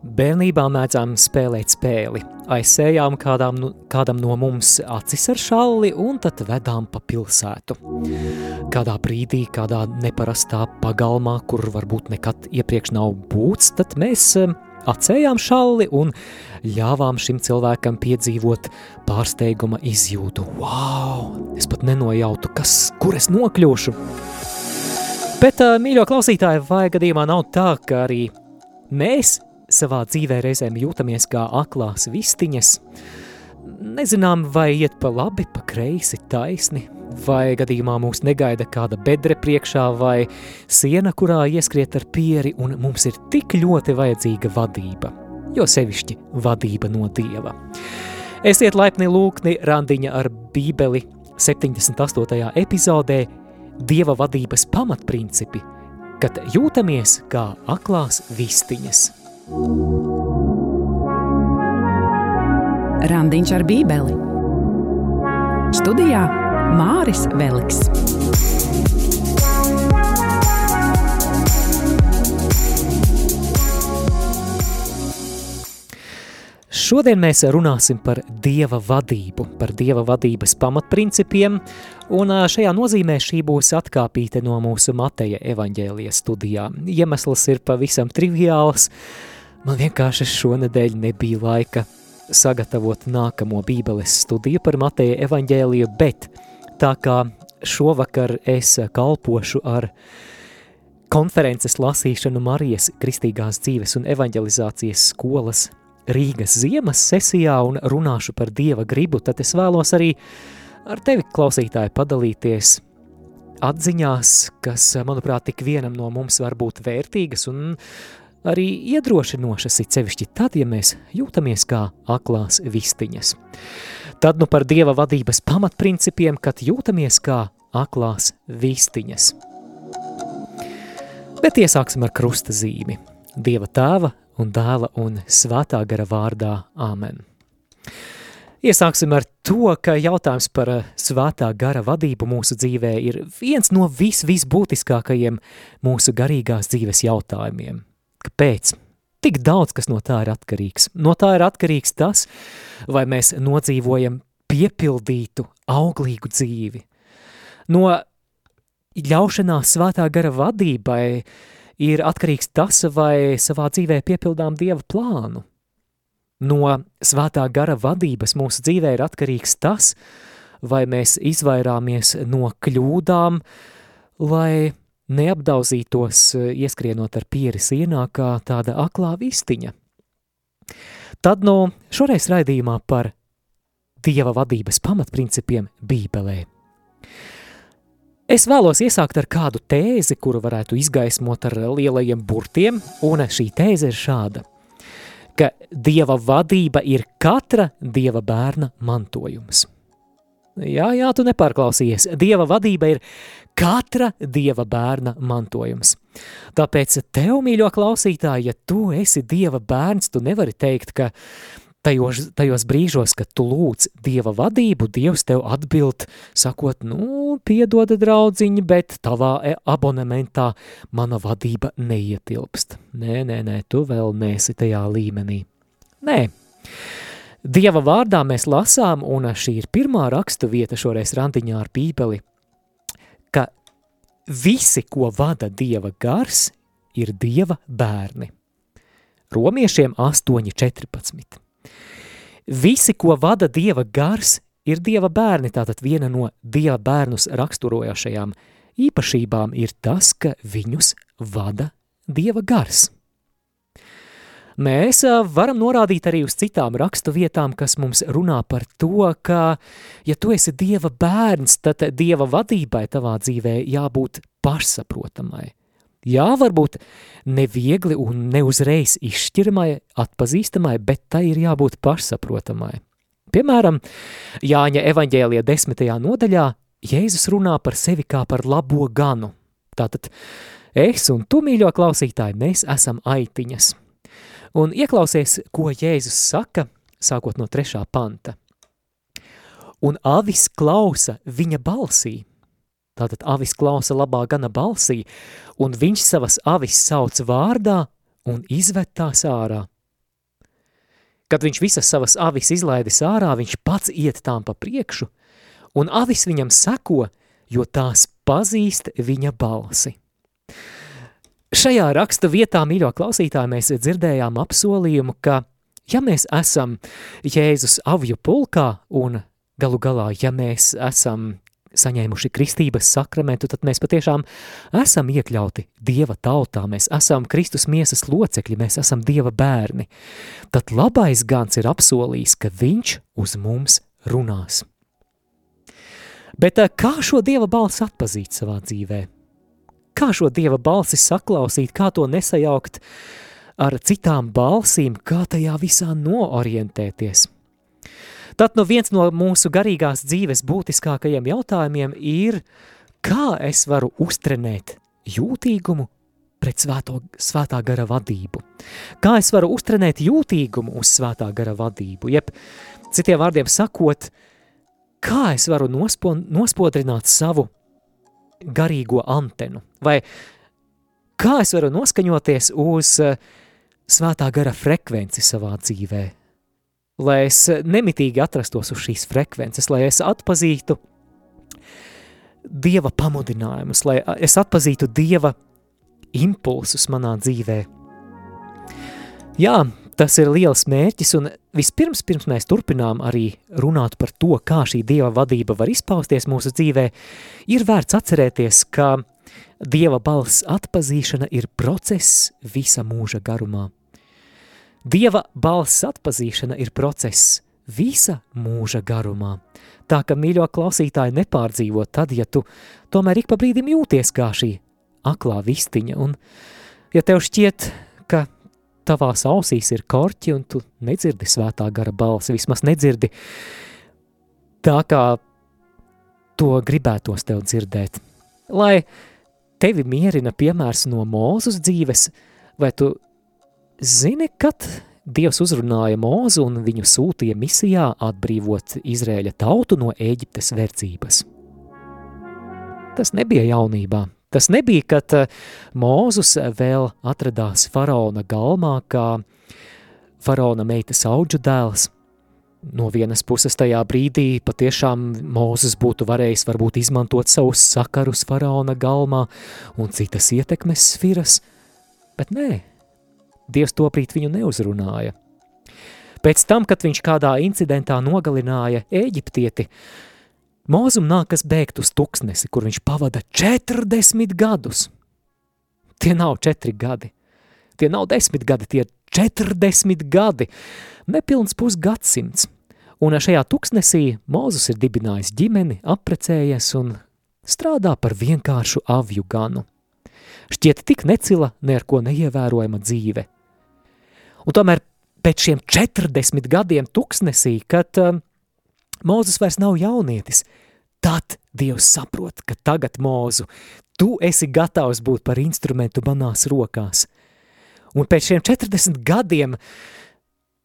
Bērnībā mēdzām spēlēt spēli. Aizsējām kādām, nu, kādam no mums acis ar šalli un tad vedām pa pilsētu. Kādā brīdī, kādā neparastā pagalmā, kur varbūt nekad iepriekš nav būts, tad mēs atcējām šalli un ļāvām šim cilvēkam piedzīvot pārsteiguma izjūtu. Wow! Es pat nenojautu, kas, kur es nokļūšu. Bet, mīļo klausītāji, vai gadījumā nav tā, ka arī mēs savā dzīvē reizēm jūtamies kā aklās vistiņas, nezinām, vai iet pa labi, pa kreisi, taisni, vai gadījumā mūs negaida kāda bedre priekšā vai siena, kurā ieskriet ar pieri, un mums ir tik ļoti vajadzīga vadība, jo sevišķi vadība no Dieva. Esiet laipni lūkni randiņa ar bībeli 78. epizodē Dieva vadības pamatprincipi, kad jūtamies kā aklās vistiņas – Randiņš ar bībeli Studijā Māris Veliks. Šodien mēs runāsim par Dieva vadību, par Dieva vadības pamatprincipiem, un šajā nozīmē šī būs atkāpīte no mūsu Mateja evaņģēlijas studijā. Iemesls ir pavisam triviāls, Man vienkārši šonedēļ nebija laika sagatavot nākamo bībeles studiju par Mateja evaņģēliju, bet tā kā šovakar es kalpošu ar konferences lasīšanu Marijas kristīgās dzīves un evaņģelizācijas skolas Rīgas ziemas sesijā un runāšu par Dieva gribu, tad es vēlos arī ar tevi, klausītāji, padalīties atziņās, kas, manuprāt, tik vienam no mums var būt vērtīgas un arī iedrošinošas, it sevišķi tad, ja mēs jūtamies kā aklās vistiņas. Tad nu par Dieva vadības pamatprincipiem, kad jūtamies kā aklās vistiņas. Bet iesāksim ar krusta zīmi. Dieva tēva un dēla un svētā gara vārdā Āmen. Iesāksim ar to, ka jautājums par svētā gara vadību mūsu dzīvē ir viens no vis, visbūtiskākajiem mūsu garīgās dzīves jautājumiem. Kāpēc? Tik daudz, kas no tā ir atkarīgs. No tā ir atkarīgs tas, vai mēs nodzīvojam piepildītu, auglīgu dzīvi. No ļaušanās svētā gara vadībai ir atkarīgs tas, vai savā dzīvē piepildām Dieva plānu. No svētā gara vadības mūsu dzīvē ir atkarīgs tas, vai mēs izvairāmies no kļūdām, lai neapdauzītos, eh, ieskrienot ar pieri sienā kā tāda aklā vistiņa. Tad no šoreiz raidījumā par Dieva vadības pamatprincipiem Bībelē. Es vēlos iesākt ar kādu tēzi, kuru varētu izgaismot ar lielajiem burtiem, un šī tēze ir šāda, ka Dieva vadība ir katra Dieva bērna mantojums. Jā, jā, tu nepārklausījies. Dieva vadība ir katra dieva bērna mantojums. Tāpēc tev, mīļo klausītāji, ja tu esi dieva bērns, tu nevari teikt, ka tajos, tajos brīžos, kad tu lūdz dieva vadību, dievs tev atbild, sakot, nu, piedoda draudziņi, bet tavā e, abonementā mana vadība neietilpst. Nē, nē, nē, tu vēl nesi tajā līmenī. Nē. Dieva vārdā mēs lasām, un šī ir pirmā rakstu vieta šoreiz randiņā ar bībeli, ka visi, ko vada Dieva gars, ir Dieva bērni. Romiešiem 8.14. Visi, ko vada Dieva gars, ir Dieva bērni, tātad viena no Dieva bērnus raksturojošajām īpašībām ir tas, ka viņus vada Dieva gars. Mēs varam norādīt arī uz citām rakstu vietām, kas mums runā par to, ka, ja tu esi Dieva bērns, tad Dieva vadībai tavā dzīvē jābūt pašsaprotamai. Jā, varbūt neviegli un neuzreiz izšķirmai, atpazīstamai, bet tai ir jābūt pašsaprotamai. Piemēram, Jāņa evaņģēlija desmitajā nodaļā Jēzus runā par sevi kā par labo ganu. Tātad es un tu, mīļo klausītāji, mēs esam aitiņas. Un ieklausies, ko Jēzus saka, sākot no trešā panta. Un avis klausa viņa balsī. Tātad avis klausa labā gana balsī, un viņš savas avis sauc vārdā un izved tās ārā. Kad viņš visas savas avis izlaidis ārā, viņš pats iet tām pa priekšu, un avis viņam seko, jo tās pazīst viņa balsi. Šajā raksta vietā, mīļo klausītāji, mēs dzirdējām apsolījumu, ka, ja mēs esam Jēzus avju pulkā un galu galā, ja mēs esam saņēmuši kristības sakramentu, tad mēs patiešām esam iekļauti Dieva tautā, mēs esam Kristus miesas locekļi, mēs esam Dieva bērni. Tad labais gans ir apsolījis, ka viņš uz mums runās. Bet eh, kā šo Dieva balsi atpazīt savā dzīvē? Kā šo Dieva balsi saklausīt, kā to nesajaukt ar citām balsīm, kā tajā visā noorientēties – Tad nu viens no mūsu garīgās dzīves būtiskākajiem jautājumiem ir, kā es varu uztrenēt jūtīgumu pret svēto, svētā gara vadību. Kā es varu uztrenēt jūtīgumu uz svētā gara vadību, jeb citiem vārdiem sakot, kā es varu nospo, nospodrināt savu garīgo antenu, vai kā es varu noskaņoties uz uh, svētā gara frekvenci savā dzīvē, lai es nemitīgi atrastos uz šīs frekvences, lai es atpazītu Dieva pamudinājumus, lai es atpazītu Dieva impulsus manā dzīvē. Jā, tas ir liels mērķis, un vispirms, pirms mēs turpinām arī runāt par to, kā šī Dieva vadība var izpausties mūsu dzīvē, ir vērts atcerēties, ka Dieva balss atpazīšana ir process visa mūža garumā. Dieva balss atpazīšana ir process visa mūža garumā. Tā ka mīļo klausītāji nepārdzīvo tad, ja tu tomēr ik pa brīdim jūties kā šī aklā vistiņa, un ja tev šķiet, ka tavās ausīs ir korķi un tu nedzirdi svētā gara balsi, vismaz nedzirdi tā, kā to gribētos tev dzirdēt. Lai tevi mierina piemērs no mūzus dzīves, vai tu Zini, kad Dievs uzrunāja Mūzu un viņu sūtīja misijā atbrīvot Izrēļa tautu no Ēģiptes verdzības. Tas nebija jaunībā. Tas nebija, kad eh, Mūzus vēl atradās faraona galmā, kā faraona meitas auģu dēls. No vienas puses tajā brīdī patiešām Mūzes būtu varējis varbūt izmantot savus sakarus faraona galmā un citas ietekmes sfiras, bet nē, Dievs toprīt viņu neuzrunāja. Pēc tam, kad viņš kādā incidentā nogalināja Ēģiptieti, Mūzum nākas bēgt uz tuksnesi, kur viņš pavada 40 gadus. Tie nav 4 gadi, tie nav 10 gadi, tie ir 40 gadi, nepilns pusgadsimts. Un šajā tuksnesī Mūzus ir dibinājis ģimeni, apprecējies un strādā par vienkāršu avju ganu. Šķiet tik necila, ne ar ko neievērojama dzīve – Un tomēr pēc šiem 40 gadiem tuksnesī, kad um, Mūzes vairs nav jaunietis, tad Dievs saprot, ka tagad Mūzu, tu esi gatavs būt par instrumentu manās rokās. Un pēc šiem 40 gadiem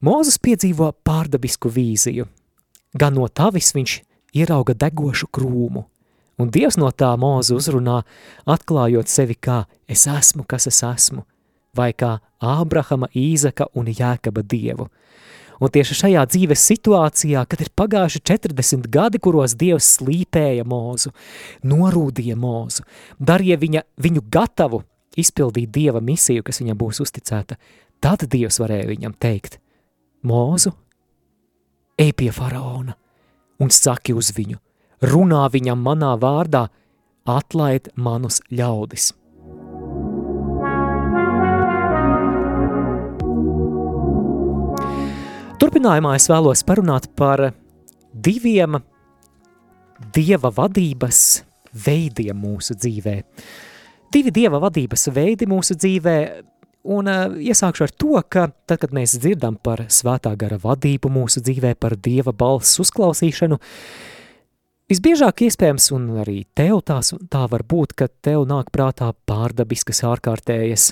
Mūzes piedzīvo pārdabisku vīziju. Gan no tavis viņš ierauga degošu krūmu, un Dievs no tā Mūzu uzrunā, atklājot sevi kā es esmu, kas es esmu – vai kā Ābrahama, Īzaka un Jēkaba dievu. Un tieši šajā dzīves situācijā, kad ir pagājuši 40 gadi, kuros Dievs slīpēja mūzu, norūdīja mūzu, darīja viņa, viņu gatavu izpildīt Dieva misiju, kas viņam būs uzticēta, tad Dievs varēja viņam teikt, mūzu, ej pie faraona un saki uz viņu, runā viņam manā vārdā, atlaid manus ļaudis. Turpinājumā es vēlos parunāt par diviem dieva vadības veidiem mūsu dzīvē. Divi dieva vadības veidi mūsu dzīvē, un uh, iesākšu ar to, ka tad, kad mēs dzirdam par svētā gara vadību mūsu dzīvē, par dieva balss uzklausīšanu, uh, Visbiežāk iespējams, un arī tev tās, tā var būt, ka tev nāk prātā pārdabiskas ārkārtējas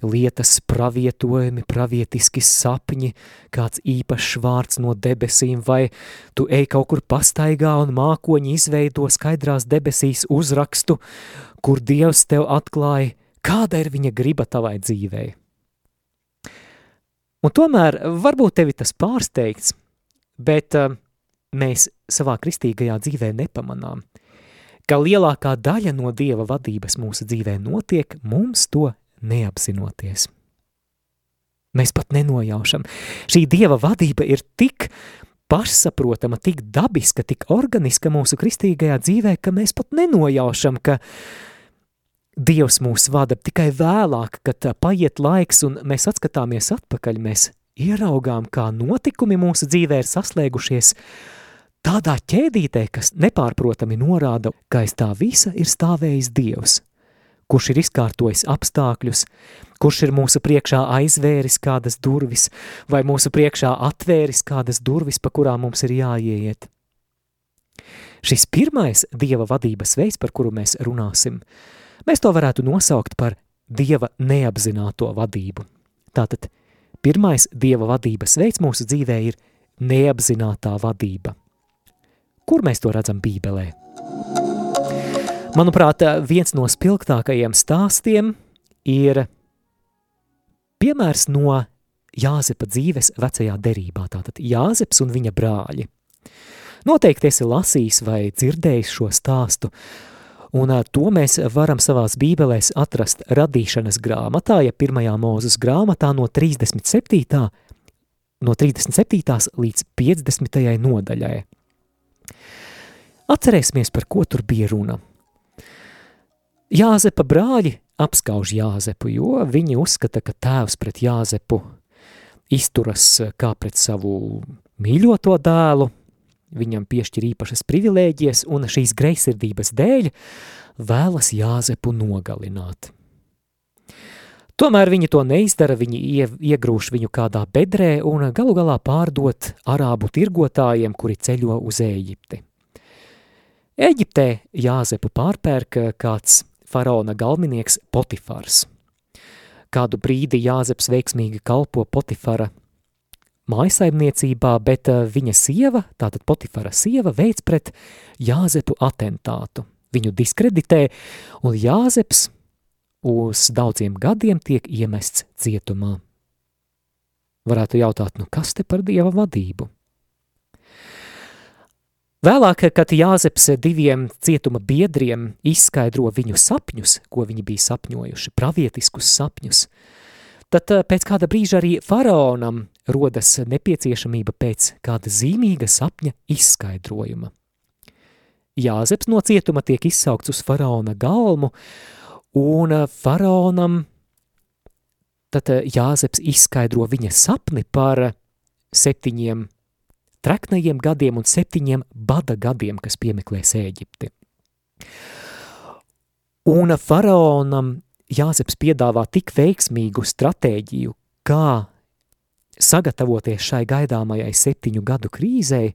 lietas, pravietojumi, pravietiski sapņi, kāds īpašs vārds no debesīm, vai tu ej kaut kur pastaigā un mākoņi izveido skaidrās debesīs uzrakstu, kur Dievs tev atklāja, kāda ir viņa griba tavai dzīvei. Un tomēr varbūt tevi tas pārsteigts, bet uh, mēs savā kristīgajā dzīvē nepamanām, ka lielākā daļa no Dieva vadības mūsu dzīvē notiek mums to neapzinoties. Mēs pat nenojaušam. Šī Dieva vadība ir tik pašsaprotama, tik dabiska, tik organiska mūsu kristīgajā dzīvē, ka mēs pat nenojaušam, ka Dievs mūs vada tikai vēlāk, kad paiet laiks un mēs atskatāmies atpakaļ, mēs ieraugām, kā notikumi mūsu dzīvē ir saslēgušies tādā ķēdītē, kas nepārprotami norāda, ka aiz tā visa ir stāvējis Dievs, kurš ir izkārtojis apstākļus, kurš ir mūsu priekšā aizvēris kādas durvis, vai mūsu priekšā atvēris kādas durvis, pa kurām mums ir jāieiet. Šis pirmais Dieva vadības veids, par kuru mēs runāsim, mēs to varētu nosaukt par Dieva neapzināto vadību. Tātad pirmais Dieva vadības veids mūsu dzīvē ir neapzinātā vadība. Kur mēs to redzam Bībelē? Manuprāt, viens no spilgtākajiem stāstiem ir piemērs no Jāzepa dzīves vecajā derībā, tātad Jāzeps un viņa brāļi. Noteikti esi lasījis vai dzirdējis šo stāstu, un to mēs varam savās bībelēs atrast radīšanas grāmatā, ja pirmajā mūzes grāmatā no 37. no 37. līdz 50. nodaļai. Atcerēsimies, par ko tur bija runa. Jāzepa brāļi apskauž Jāzepu, jo viņi uzskata, ka tēvs pret Jāzepu izturas kā pret savu mīļoto dēlu, viņam piešķir īpašas privilēģijas, un šīs greisirdības dēļ vēlas Jāzepu nogalināt. Tomēr viņi to neizdara, viņi ie, iegrūž viņu kādā bedrē un galu galā pārdot arābu tirgotājiem, kuri ceļo uz Ēģipti. Ēģiptē Jāzepu pārpērk kāds faraona galvenieks Potifars. Kādu brīdi Jāzeps veiksmīgi kalpo Potifara mājasaimniecībā, bet eh, viņa sieva, tātad Potifara sieva, veids pret Jāzepu atentātu. Viņu diskreditē, un Jāzeps uz daudziem gadiem tiek iemests cietumā. Varētu jautāt, nu kas te par dieva vadību? Vēlāk, kad Jāzeps diviem cietuma biedriem izskaidro viņu sapņus, ko viņi bija sapņojuši, pravietiskus sapņus, tad eh, pēc kāda brīža arī faraonam rodas nepieciešamība pēc kāda zīmīga sapņa izskaidrojuma. Jāzeps no cietuma tiek izsaukts uz faraona galmu, un eh, faraonam tad eh, Jāzeps izskaidro viņa sapni par septiņiem treknajiem gadiem un septiņiem bada gadiem, kas piemeklēs Ēģipti. Un faraonam Jāzeps piedāvā tik veiksmīgu stratēģiju, kā sagatavoties šai gaidāmajai septiņu gadu krīzei,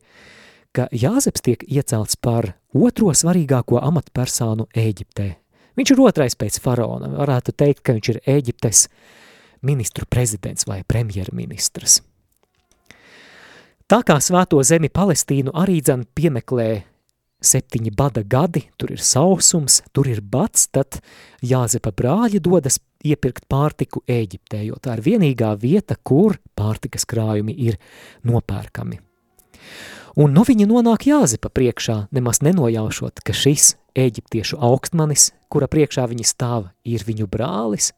ka Jāzeps tiek iecelts par otro svarīgāko amatpersonu Ēģiptē. Viņš ir otrais pēc faraona, varētu teikt, ka viņš ir Ēģiptes ministru prezidents vai premjerministrs. Tā kā svēto zemi Palestīnu arī dzen piemeklē septiņi bada gadi, tur ir sausums, tur ir bats, tad Jāzepa brāļi dodas iepirkt pārtiku Ēģiptē, jo tā ir vienīgā vieta, kur pārtikas krājumi ir nopērkami. Un nu viņi nonāk Jāzepa priekšā, nemaz nenojaušot, ka šis eģiptiešu augstmanis, kura priekšā viņi stāv, ir viņu brālis,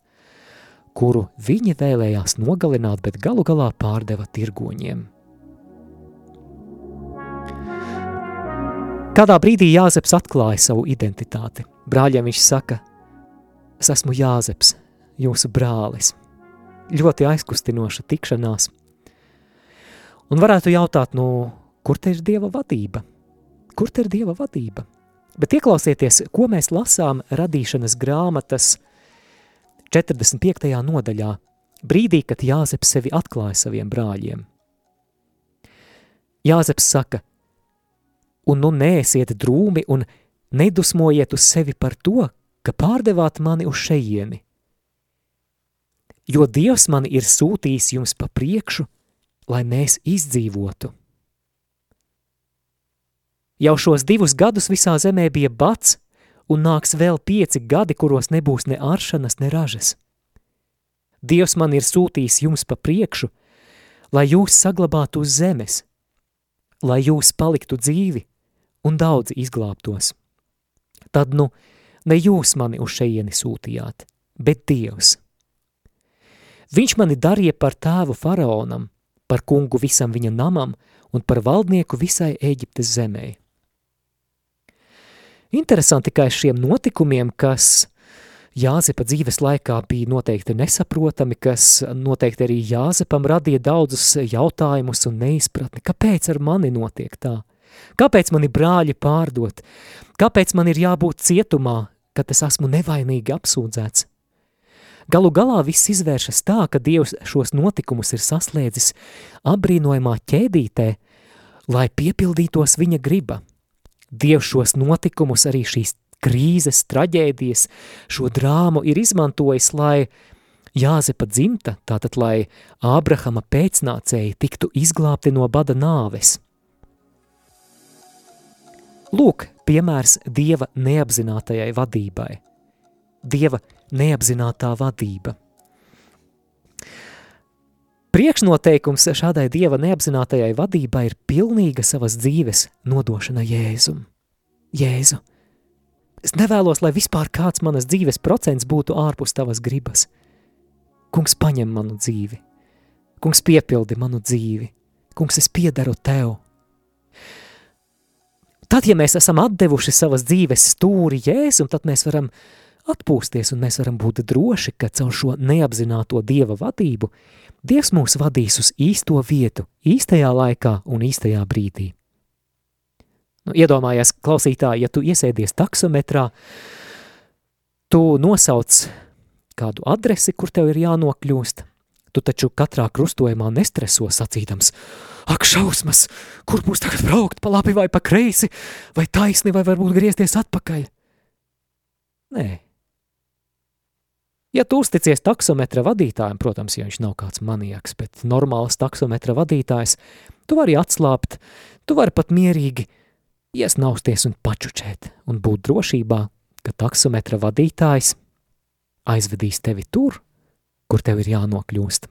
kuru viņi vēlējās nogalināt, bet galu galā pārdeva tirgoņiem. Kādā brīdī Jāzeps atklāja savu identitāti. Brāļiem viņš saka, es esmu Jāzeps, jūsu brālis. Ļoti aizkustinoša tikšanās. Un varētu jautāt, nu, kur te ir Dieva vadība? Kur te ir Dieva vadība? Bet ieklausieties, ko mēs lasām radīšanas grāmatas 45. nodaļā, brīdī, kad Jāzeps sevi atklāja saviem brāļiem. Jāzeps saka – un nu neesiet drūmi un nedusmojiet uz sevi par to, ka pārdevāt mani uz šejieni. Jo Dievs mani ir sūtījis jums pa priekšu, lai mēs izdzīvotu. Jau šos divus gadus visā zemē bija bats, un nāks vēl pieci gadi, kuros nebūs ne aršanas, ne ražas. Dievs man ir sūtījis jums pa priekšu, lai jūs saglabātu uz zemes, lai jūs paliktu dzīvi un daudzi izglābtos. Tad nu, ne jūs mani uz šeieni sūtījāt, bet Dievs. Viņš mani darīja par tēvu faraonam, par kungu visam viņa namam un par valdnieku visai Ēģiptes zemē. Interesanti, ka šiem notikumiem, kas Jāzepa dzīves laikā bija noteikti nesaprotami, kas noteikti arī Jāzepam radīja daudzus jautājumus un neizpratni. Kāpēc ar mani notiek tā? Kāpēc mani brāļi pārdot? Kāpēc man ir jābūt cietumā, kad es esmu nevainīgi apsūdzēts? Galu galā viss izvēršas tā, ka Dievs šos notikumus ir saslēdzis apbrīnojumā ķēdītē, lai piepildītos viņa griba. Dievs šos notikumus, arī šīs krīzes, traģēdijas, šo drāmu ir izmantojis, lai Jāzepa dzimta, tātad, lai Ābrahama pēcnācēji tiktu izglābti no bada nāves. Lūk, piemērs Dieva neapzinātajai vadībai. Dieva neapzinātā vadība. Priekšnoteikums šādai Dieva neapzinātajai vadībai ir pilnīga savas dzīves nodošana Jēzum. Jēzu, Es nevēlos, lai vispār kāds manas dzīves procents būtu ārpus tavas gribas. Kungs paņem manu dzīvi. Kungs piepildi manu dzīvi. Kungs, es piedaru tev. Tad, ja mēs esam atdevuši savas dzīves stūri Jēzum, tad mēs varam atpūsties un mēs varam būt droši, ka caur šo neapzināto Dieva vadību Dievs mūs vadīs uz īsto vietu, īstajā laikā un īstajā brīdī. Nu, iedomājies, klausītāji, ja tu iesēdies taksometrā, tu nosauc kādu adresi, kur tev ir jānokļūst, tu taču katrā krustojumā nestreso sacīdams, ak šausmas, kur būs tagad braukt, pa labi vai pa kreisi, vai taisni, vai varbūt griezties atpakaļ. Nē. Ja tu uzticies taksometra vadītājiem, protams, ja viņš nav kāds maniaks, bet normāls taksometra vadītājs, tu vari atslāpt, tu vari pat mierīgi – iesnausties un pačučēt un būt drošībā, ka taksometra vadītājs aizvedīs tevi tur, kur tev ir jānokļūst.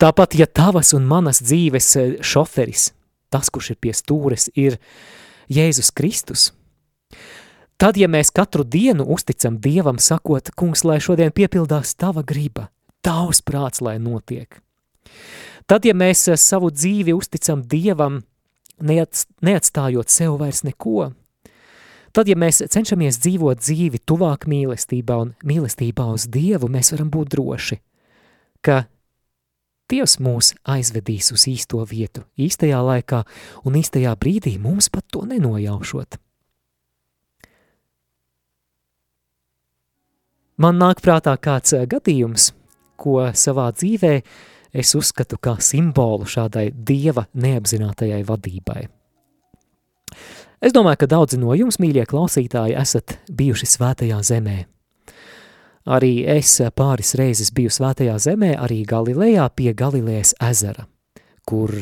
Tāpat, ja tavas un manas dzīves šoferis, tas, kurš ir pie stūres, ir Jēzus Kristus, tad, ja mēs katru dienu uzticam Dievam, sakot, kungs, lai šodien piepildās tava griba, tavs prāts, lai notiek, tad, ja mēs e, savu dzīvi uzticam Dievam, neatstājot sev vairs neko. Tad, ja mēs cenšamies dzīvot dzīvi tuvāk mīlestībā un mīlestībā uz Dievu, mēs varam būt droši, ka Dievs mūs aizvedīs uz īsto vietu, īstajā laikā un īstajā brīdī mums pat to nenojaušot. Man nāk prātā kāds gadījums, ko savā dzīvē es uzskatu kā simbolu šādai dieva neapzinātajai vadībai. Es domāju, ka daudzi no jums, mīļie klausītāji, esat bijuši svētajā zemē. Arī es pāris reizes biju svētajā zemē, arī Galilejā pie Galilejas ezera, kur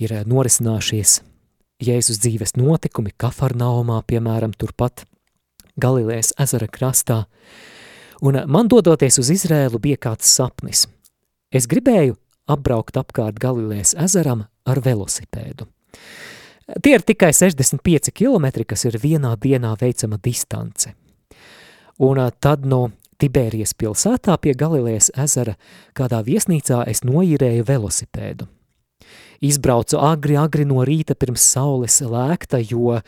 ir norisinājušies Jēzus dzīves notikumi, Kafarnaumā, piemēram, turpat Galilejas ezera krastā. Un man dodoties uz Izrēlu bija kāds sapnis – Es gribēju apbraukt apkārt Galilējas ezeram ar velosipēdu. Tie ir tikai 65 km, kas ir vienā dienā veicama distance. Un tad no Tibērijas pilsētā pie Galilējas ezera kādā viesnīcā es noīrēju velosipēdu. Izbraucu agri, agri no rīta pirms saules lēkta, jo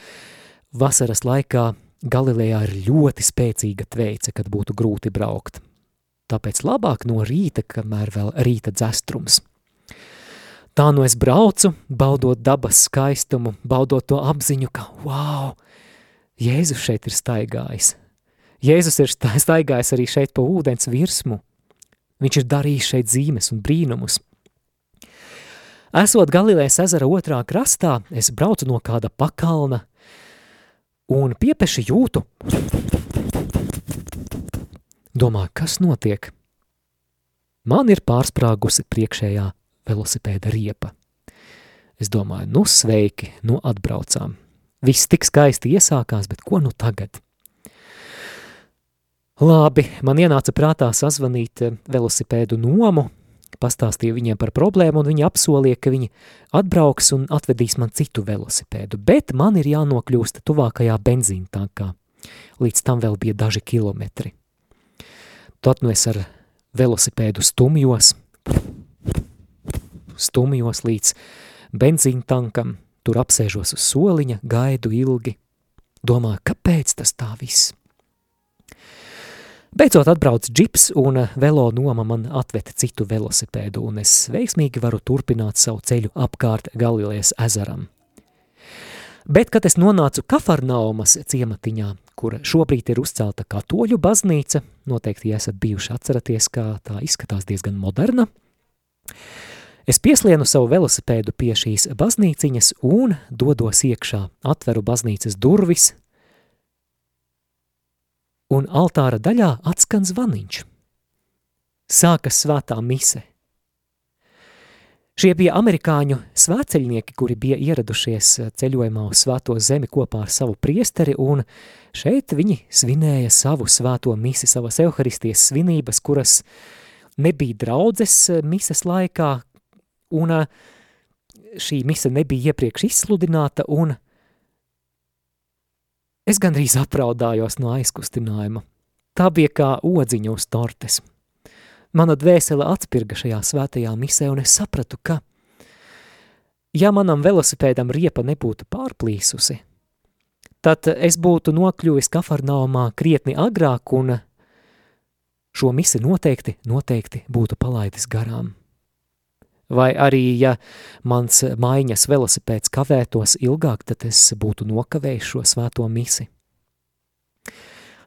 vasaras laikā Galilejā ir ļoti spēcīga tveice, kad būtu grūti braukt tāpēc labāk no rīta, kamēr vēl rīta dzestrums. Tā nu es braucu, baudot dabas skaistumu, baudot to apziņu, ka, wow, Jēzus šeit ir staigājis. Jēzus ir staigājis arī šeit pa ūdens virsmu. Viņš ir darījis šeit zīmes un brīnumus. Esot Galilējas ezera otrā krastā, es braucu no kāda pakalna un piepeši jūtu Domāju, kas notiek? Man ir pārsprāgusi priekšējā velosipēda riepa. Es domāju, nu sveiki, nu atbraucām. Viss tik skaisti iesākās, bet ko nu tagad? Labi, man ienāca prātā sazvanīt velosipēdu nomu, pastāstīju viņiem par problēmu, un viņi apsolīja, ka viņi atbrauks un atvedīs man citu velosipēdu, bet man ir jānokļūst tuvākajā benzīna tankā. Līdz tam vēl bija daži kilometri. Tad nu es ar velosipēdu stumjos, stumjos līdz benzīna tankam, tur apsēžos uz soliņa, gaidu ilgi, domāju, kāpēc tas tā viss? Beidzot atbrauc džips un velo noma man atveta citu velosipēdu, un es veiksmīgi varu turpināt savu ceļu apkārt Galilejas ezeram. Bet, kad es nonācu Kafarnaumas ciematiņā, kur šobrīd ir uzcelta katoļu baznīca, noteikti esat bijuši atceraties, kā tā izskatās diezgan moderna, es pieslienu savu velosipēdu pie šīs baznīciņas un dodos iekšā, atveru baznīcas durvis, un altāra daļā atskan zvaniņš. Sākas svētā mise. Šie bija amerikāņu svēceļnieki, kuri bija ieradušies ceļojumā uz svēto zemi kopā ar savu priesteri, un šeit viņi svinēja savu svēto misi, savas euharisties svinības, kuras nebija draudzes mises laikā, un šī mise nebija iepriekš izsludināta, un Es gandrīz apraudājos no aizkustinājuma. Tā bija kā odziņa uz tortes. Mana dvēsele atspirga šajā svētajā misē, un es sapratu, ka, ja manam velosipēdam riepa nebūtu pārplīsusi, tad es būtu nokļuvis kafarnaumā krietni agrāk, un šo misi noteikti, noteikti būtu palaidis garām. Vai arī, ja mans maiņas velosipēds kavētos ilgāk, tad es būtu nokavējis šo svēto misi.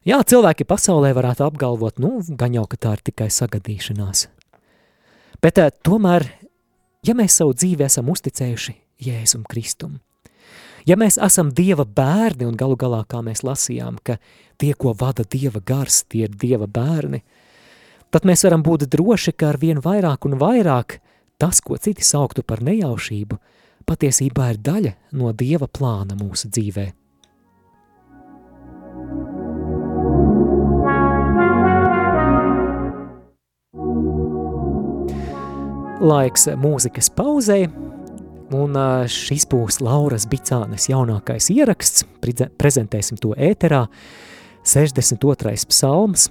Jā, cilvēki pasaulē varētu apgalvot, nu, gan jau, ka tā ir tikai sagadīšanās. Bet uh, tomēr, ja mēs savu dzīvi esam uzticējuši Jēzum Kristum, ja mēs esam Dieva bērni un galu galā, kā mēs lasījām, ka tie, ko vada Dieva gars, tie ir Dieva bērni, tad mēs varam būt droši, ka ar vien vairāk un vairāk – Tas, ko citi sauktu par nejaušību, patiesībā ir daļa no Dieva plāna mūsu dzīvē. Laiks mūzikas pauzei, un šis būs Lauras Bicānes jaunākais ieraksts, prezentēsim to ēterā, 62. psalms,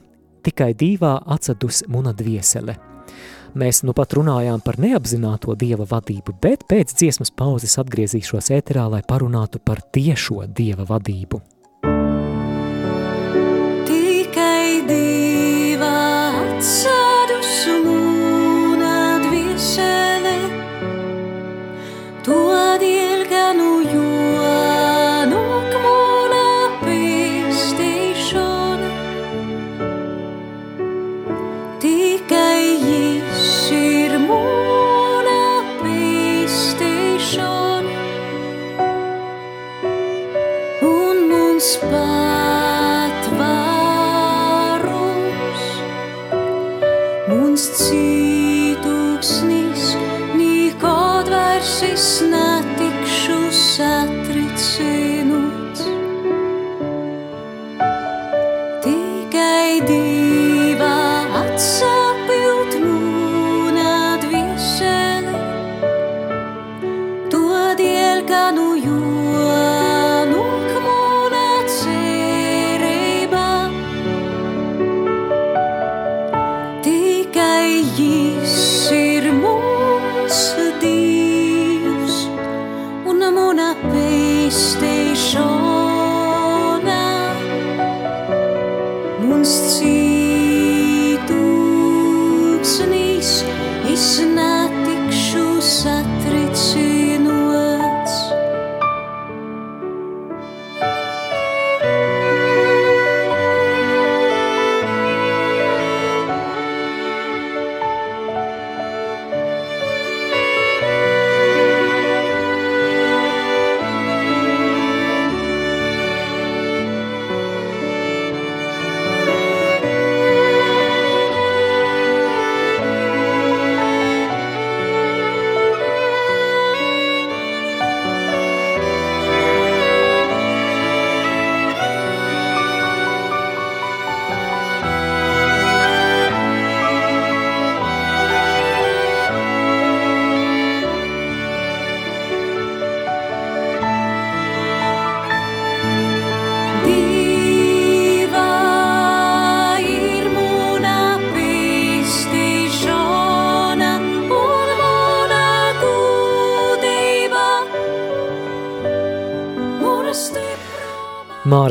tikai divā atsadus muna dviesele – Mēs nu pat runājām par neapzināto dieva vadību, bet pēc dziesmas pauzes atgriezīšos ēterā, lai parunātu par tiešo dieva vadību. satricināts. Tikai divā atsapjūt mūna dvieseli, to diel, ka nu jūs.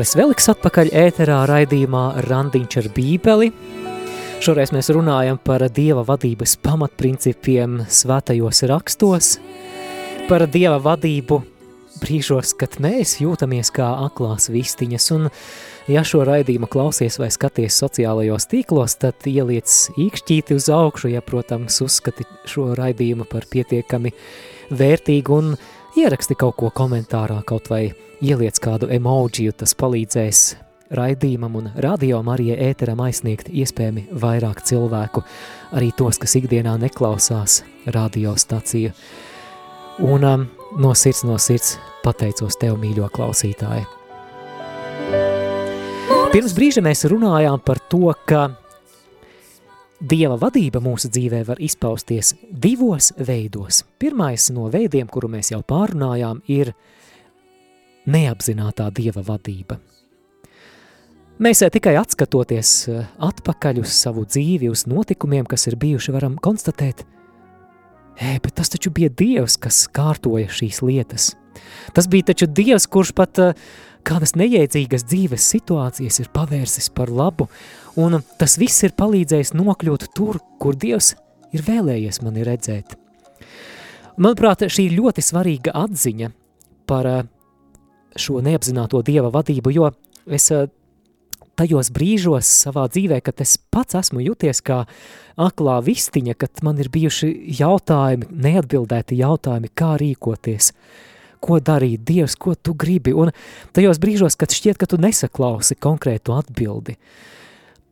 Māris Veliks atpakaļ ēterā raidījumā Randiņš ar bībeli. Šoreiz mēs runājam par Dieva vadības pamatprincipiem svētajos rakstos, par Dieva vadību brīžos, kad mēs jūtamies kā aklās vistiņas, un ja šo raidījumu klausies vai skaties sociālajos tīklos, tad ieliec īkšķīti uz augšu, ja, protams, uzskati šo raidījumu par pietiekami vērtīgu un ieraksti kaut ko komentārā, kaut vai ieliec kādu emojiju, tas palīdzēs raidījumam un radio Marijai ēteram aizsniegt iespējami vairāk cilvēku, arī tos, kas ikdienā neklausās radiostaciju. Un um, no sirds, no sirds pateicos tev, mīļo klausītāji. Pirms brīža mēs runājām par to, ka Dieva vadība mūsu dzīvē var izpausties divos veidos. Pirmais no veidiem, kuru mēs jau pārunājām, ir neapzinātā Dieva vadība. Mēs tikai atskatoties eh, atpakaļ uz savu dzīvi, uz notikumiem, kas ir bijuši, varam konstatēt, hei, bet tas taču bija Dievs, kas kārtoja šīs lietas. Tas bija taču Dievs, kurš pat uh, kādas nejēdzīgas dzīves situācijas ir pavērsis par labu, un tas viss ir palīdzējis nokļūt tur, kur Dievs ir vēlējies mani redzēt. Manuprāt, šī ir ļoti svarīga atziņa par eh, šo neapzināto Dieva vadību, jo es eh, tajos brīžos savā dzīvē, kad es pats esmu juties kā aklā vistiņa, kad man ir bijuši jautājumi, neatbildēti jautājumi, kā rīkoties – ko darīt, Dievs, ko tu gribi, un tajos brīžos, kad šķiet, ka tu nesaklausi konkrētu atbildi,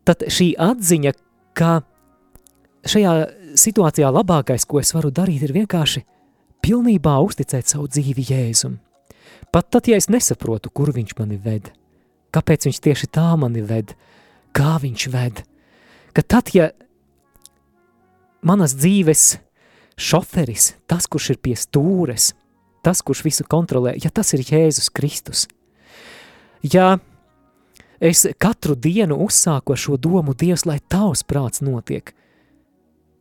tad šī atziņa, ka šajā situācijā labākais, ko es varu darīt, ir vienkārši pilnībā uzticēt savu dzīvi Jēzum. Pat tad, ja es nesaprotu, kur viņš mani ved, kāpēc viņš tieši tā mani ved, kā viņš ved, ka tad, ja manas dzīves šoferis, tas, kurš ir pie stūres, tas, kurš visu kontrolē, ja tas ir Jēzus Kristus, ja es katru dienu uzsāku ar šo domu, Dievs, lai tavs prāts notiek,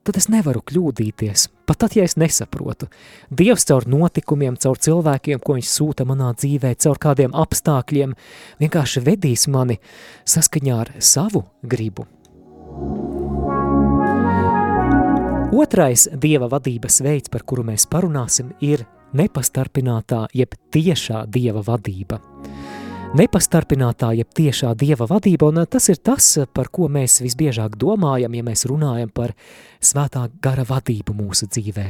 tad es nevaru kļūdīties, pat tad, ja es nesaprotu. Dievs caur notikumiem, caur cilvēkiem, ko viņš sūta manā dzīvē, caur kādiem apstākļiem, vienkārši vedīs mani saskaņā ar savu gribu. Otrais Dieva vadības veids, par kuru mēs parunāsim, ir nepastarpinātā jeb tiešā dieva vadība. Nepastarpinātā jeb tiešā dieva vadība, un tas ir tas, par ko mēs visbiežāk domājam, ja mēs runājam par svētā gara vadību mūsu dzīvē.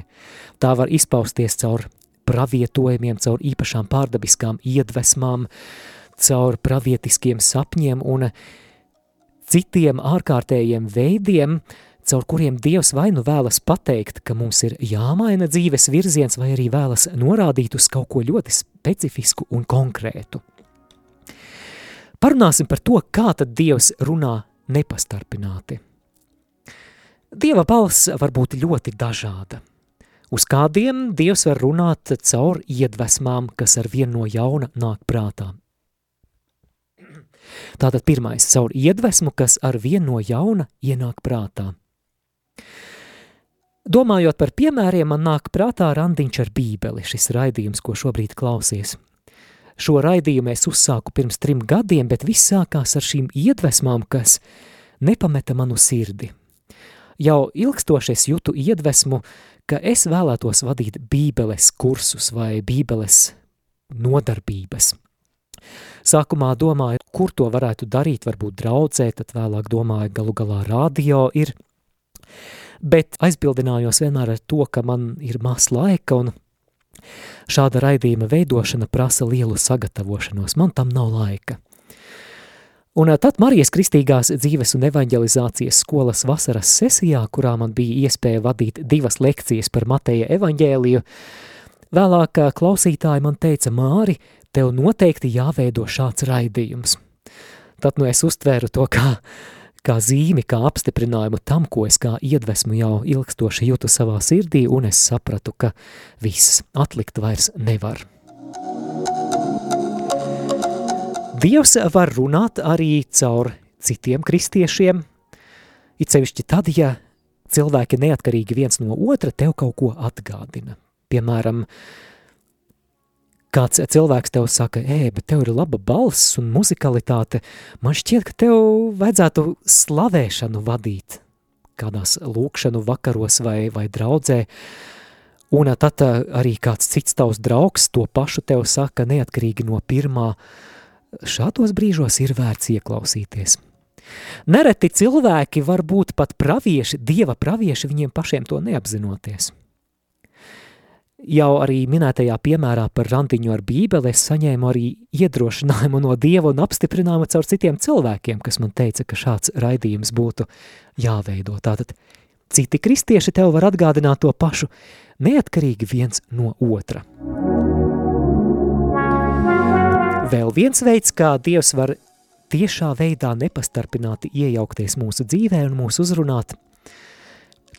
Tā var izpausties caur pravietojumiem, caur īpašām pārdabiskām iedvesmām, caur pravietiskiem sapņiem un citiem ārkārtējiem veidiem, uh, caur kuriem Dievs vai nu vēlas pateikt, ka mums ir jāmaina dzīves virziens, vai arī vēlas norādīt uz kaut ko ļoti specifisku un konkrētu. Parunāsim par to, kā tad Dievs runā nepastarpināti. Dieva balss var būt ļoti dažāda. Uz kādiem Dievs var runāt caur iedvesmām, kas ar vienu no jauna nāk prātā. Tātad pirmais caur iedvesmu, kas ar vienu no jauna ienāk prātā. Domājot par piemēriem, man nāk prātā randiņš ar bībeli, šis raidījums, ko šobrīd klausies. Šo raidījumu es uzsāku pirms trim gadiem, bet viss sākās ar šīm iedvesmām, kas nepameta manu sirdi. Jau ilgstoši es jutu iedvesmu, ka es vēlētos vadīt bībeles kursus vai bībeles nodarbības. Sākumā domāju, kur to varētu darīt, varbūt draudzē, tad vēlāk domāju, galu galā radio ir – bet aizbildinājos vienmēr ar to, ka man ir maz laika un šāda raidījuma veidošana prasa lielu sagatavošanos, man tam nav laika. Un tad Marijas Kristīgās dzīves un evaņģelizācijas skolas vasaras sesijā, kurā man bija iespēja vadīt divas lekcijas par Mateja evaņģēliju, vēlāk klausītāji man teica, Māri, tev noteikti jāveido šāds raidījums. Tad nu es uztvēru to kā kā zīmi, kā apstiprinājumu tam, ko es kā iedvesmu jau ilgstoši jūtu savā sirdī, un es sapratu, ka viss atlikt vairs nevar. Dievs var runāt arī caur citiem kristiešiem, it sevišķi tad, ja cilvēki neatkarīgi viens no otra tev kaut ko atgādina. Piemēram, kāds cilvēks tev saka, ej, bet tev ir laba balss un muzikalitāte, man šķiet, ka tev vajadzētu slavēšanu vadīt kādās lūkšanu vakaros vai, vai draudzē, un tad arī kāds cits tavs draugs to pašu tev saka neatkarīgi no pirmā, šādos brīžos ir vērts ieklausīties. Nereti cilvēki var būt pat pravieši, dieva pravieši, viņiem pašiem to neapzinoties. Jau arī minētajā piemērā par randiņu ar bībeli es saņēmu arī iedrošinājumu no Dieva un apstiprinājumu caur citiem cilvēkiem, kas man teica, ka šāds raidījums būtu jāveido. Tātad citi kristieši tev var atgādināt to pašu, neatkarīgi viens no otra. Vēl viens veids, kā Dievs var tiešā veidā nepastarpināti iejaukties mūsu dzīvē un mūs uzrunāt –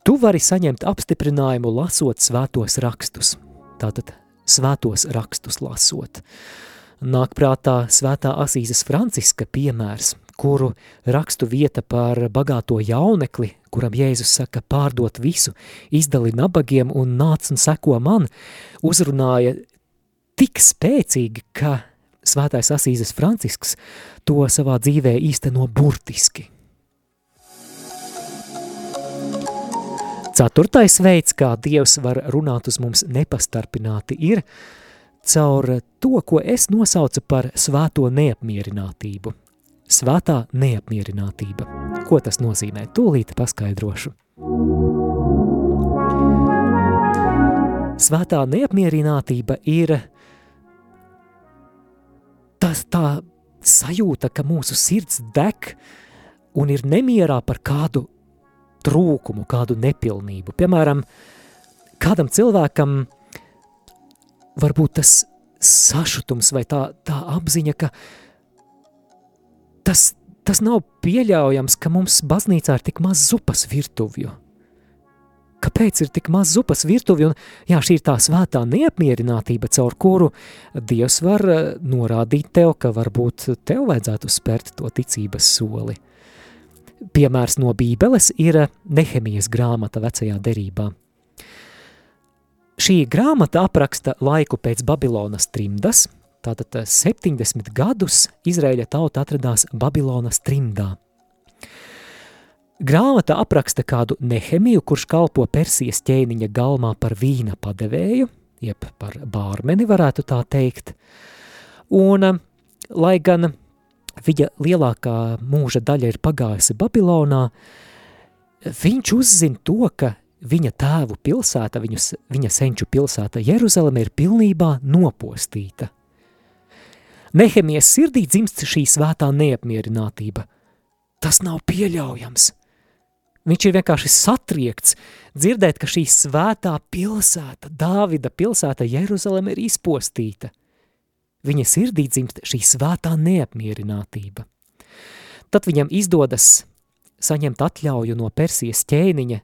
Tu vari saņemt apstiprinājumu lasot svētos rakstus. Tātad svētos rakstus lasot. Nāk prātā svētā Asīzes Franciska piemērs, kuru rakstu vieta par bagāto jaunekli, kuram Jēzus saka pārdot visu, izdali nabagiem un nāc un seko man, uzrunāja tik spēcīgi, ka svētais Asīzes Francisks to savā dzīvē īsteno burtiski – Ceturtais veids, kā Dievs var runāt uz mums nepastarpināti, ir caur to, ko es nosaucu par svēto neapmierinātību. Svētā neapmierinātība. Ko tas nozīmē? Tūlīt paskaidrošu. Svētā neapmierinātība ir tas tā sajūta, ka mūsu sirds deg un ir nemierā par kādu trūkumu, kādu nepilnību. Piemēram, kādam cilvēkam varbūt tas sašutums vai tā, tā apziņa, ka tas, tas nav pieļaujams, ka mums baznīcā ir tik maz zupas virtuvju. Kāpēc ir tik maz zupas virtuvju? Un, jā, šī ir tā svētā neapmierinātība, caur kuru Dievs var eh, norādīt tev, ka varbūt tev vajadzētu spērt to ticības soli. Piemērs no Bībeles ir Nehemijas grāmata vecajā derībā. Šī grāmata apraksta laiku pēc Babilonas trimdas, tātad 70 gadus Izraēļa tauta atradās Babilonas trimdā. Grāmata apraksta kādu Nehemiju, kurš kalpo Persijas ķēniņa galmā par vīna padevēju, jeb par bārmeni varētu tā teikt, un, lai gan viņa lielākā mūža daļa ir pagājusi Babilonā, viņš uzzina to, ka viņa tēvu pilsēta, viņus, viņa senču pilsēta Jeruzaleme ir pilnībā nopostīta. Nehemijas sirdī dzimst šī svētā neapmierinātība. Tas nav pieļaujams. Viņš ir vienkārši satriekts dzirdēt, ka šī svētā pilsēta, Dāvida pilsēta Jeruzaleme ir izpostīta – Viņa sirdī dzimst šī svētā neapmierinātība. Tad viņam izdodas saņemt atļauju no Persijas ķēniņa,